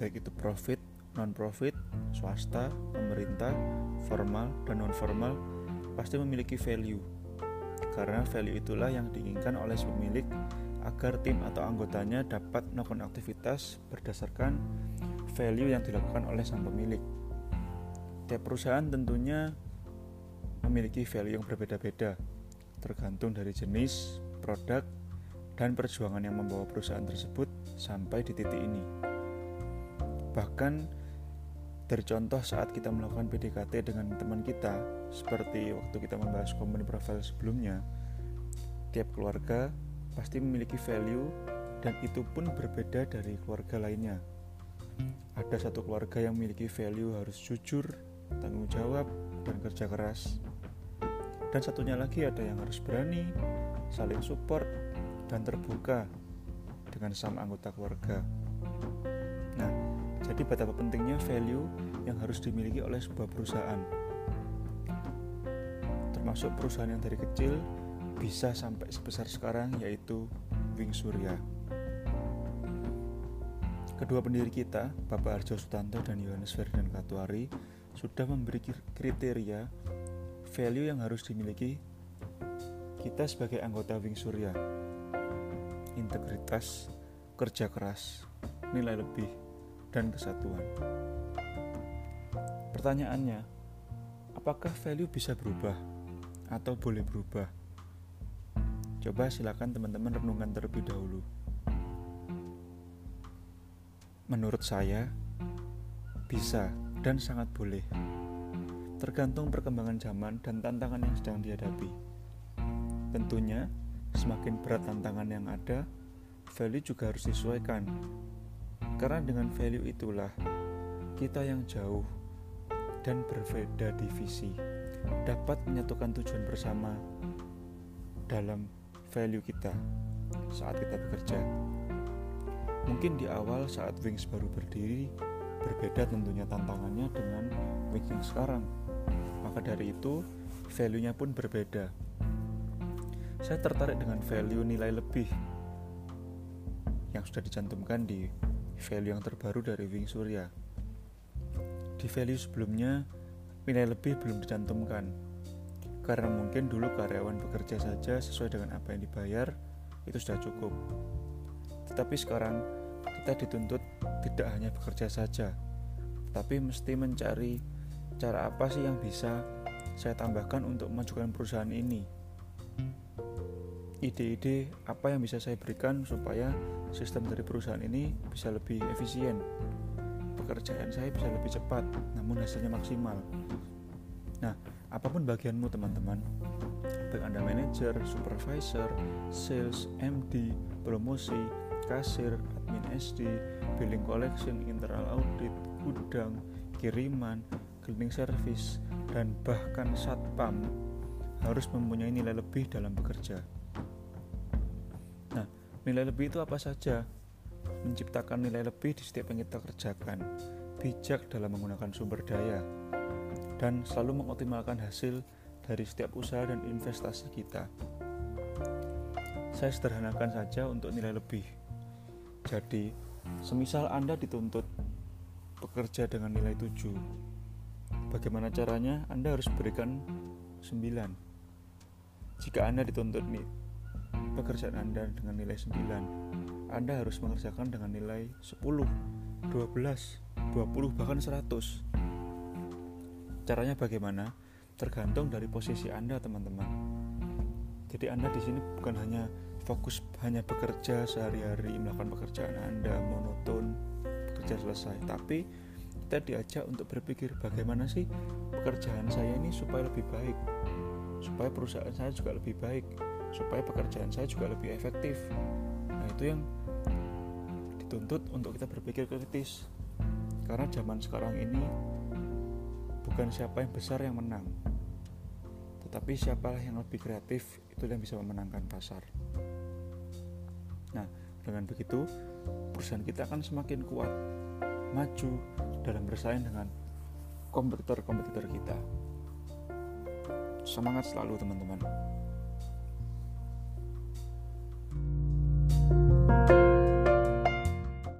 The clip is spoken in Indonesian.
baik itu profit, non-profit, swasta, pemerintah, formal, dan non-formal, pasti memiliki value. Karena value itulah yang diinginkan oleh si pemilik agar tim atau anggotanya dapat melakukan aktivitas berdasarkan value yang dilakukan oleh sang pemilik. Tiap perusahaan tentunya memiliki value yang berbeda-beda, tergantung dari jenis, produk, dan perjuangan yang membawa perusahaan tersebut sampai di titik ini. Bahkan dari contoh saat kita melakukan PDKT dengan teman kita, seperti waktu kita membahas company profile sebelumnya, tiap keluarga pasti memiliki value dan itu pun berbeda dari keluarga lainnya. Ada satu keluarga yang memiliki value harus jujur, tanggung jawab, dan kerja keras. Dan satunya lagi ada yang harus berani, saling support, dan terbuka dengan sama anggota keluarga. Jadi betapa pentingnya value yang harus dimiliki oleh sebuah perusahaan. Termasuk perusahaan yang dari kecil bisa sampai sebesar sekarang yaitu Wing Surya. Kedua pendiri kita, Bapak Arjo Sutanto dan Yohanes Ferdinand Katuari, sudah memberi kriteria value yang harus dimiliki kita sebagai anggota Wing Surya integritas, kerja keras, nilai lebih, dan kesatuan. Pertanyaannya, apakah value bisa berubah atau boleh berubah? Coba silakan teman-teman renungkan terlebih dahulu. Menurut saya, bisa dan sangat boleh. Tergantung perkembangan zaman dan tantangan yang sedang dihadapi. Tentunya, Semakin berat tantangan yang ada, value juga harus disesuaikan. Karena dengan value itulah kita yang jauh dan berbeda divisi dapat menyatukan tujuan bersama dalam value kita saat kita bekerja. Mungkin di awal saat Wings baru berdiri berbeda tentunya tantangannya dengan Wings yang sekarang. Maka dari itu value-nya pun berbeda saya tertarik dengan value nilai lebih yang sudah dicantumkan di value yang terbaru dari Wing Surya. Di value sebelumnya, nilai lebih belum dicantumkan karena mungkin dulu karyawan bekerja saja sesuai dengan apa yang dibayar itu sudah cukup. Tetapi sekarang kita dituntut tidak hanya bekerja saja, tapi mesti mencari cara apa sih yang bisa saya tambahkan untuk memajukan perusahaan ini ide-ide apa yang bisa saya berikan supaya sistem dari perusahaan ini bisa lebih efisien. Pekerjaan saya bisa lebih cepat namun hasilnya maksimal. Nah apa pun bagianmu teman-teman. Baik anda manajer, supervisor, sales, MD, promosi, kasir, admin SD, billing collection, internal audit, gudang, kiriman, cleaning service, dan bahkan satpam harus mempunyai nilai lebih dalam bekerja. Nilai lebih itu apa saja? Menciptakan nilai lebih di setiap yang kita kerjakan, bijak dalam menggunakan sumber daya, dan selalu mengoptimalkan hasil dari setiap usaha dan investasi kita. Saya sederhanakan saja untuk nilai lebih. Jadi, semisal Anda dituntut bekerja dengan nilai 7, bagaimana caranya Anda harus berikan 9. Jika Anda dituntut pekerjaan Anda dengan nilai 9 Anda harus mengerjakan dengan nilai 10 12 20 bahkan 100 caranya bagaimana? Tergantung dari posisi Anda teman-teman. Jadi Anda di sini bukan hanya fokus hanya bekerja sehari-hari melakukan pekerjaan Anda monoton bekerja selesai. Tapi kita diajak untuk berpikir bagaimana sih pekerjaan saya ini supaya lebih baik? Supaya perusahaan saya juga lebih baik supaya pekerjaan saya juga lebih efektif. Nah itu yang dituntut untuk kita berpikir kritis. Karena zaman sekarang ini bukan siapa yang besar yang menang tetapi siapa yang lebih kreatif itu yang bisa memenangkan pasar. Nah dengan begitu perusahaan kita akan semakin kuat maju dalam bersaing dengan kompetitor-kompetitor kita. Semangat selalu teman-teman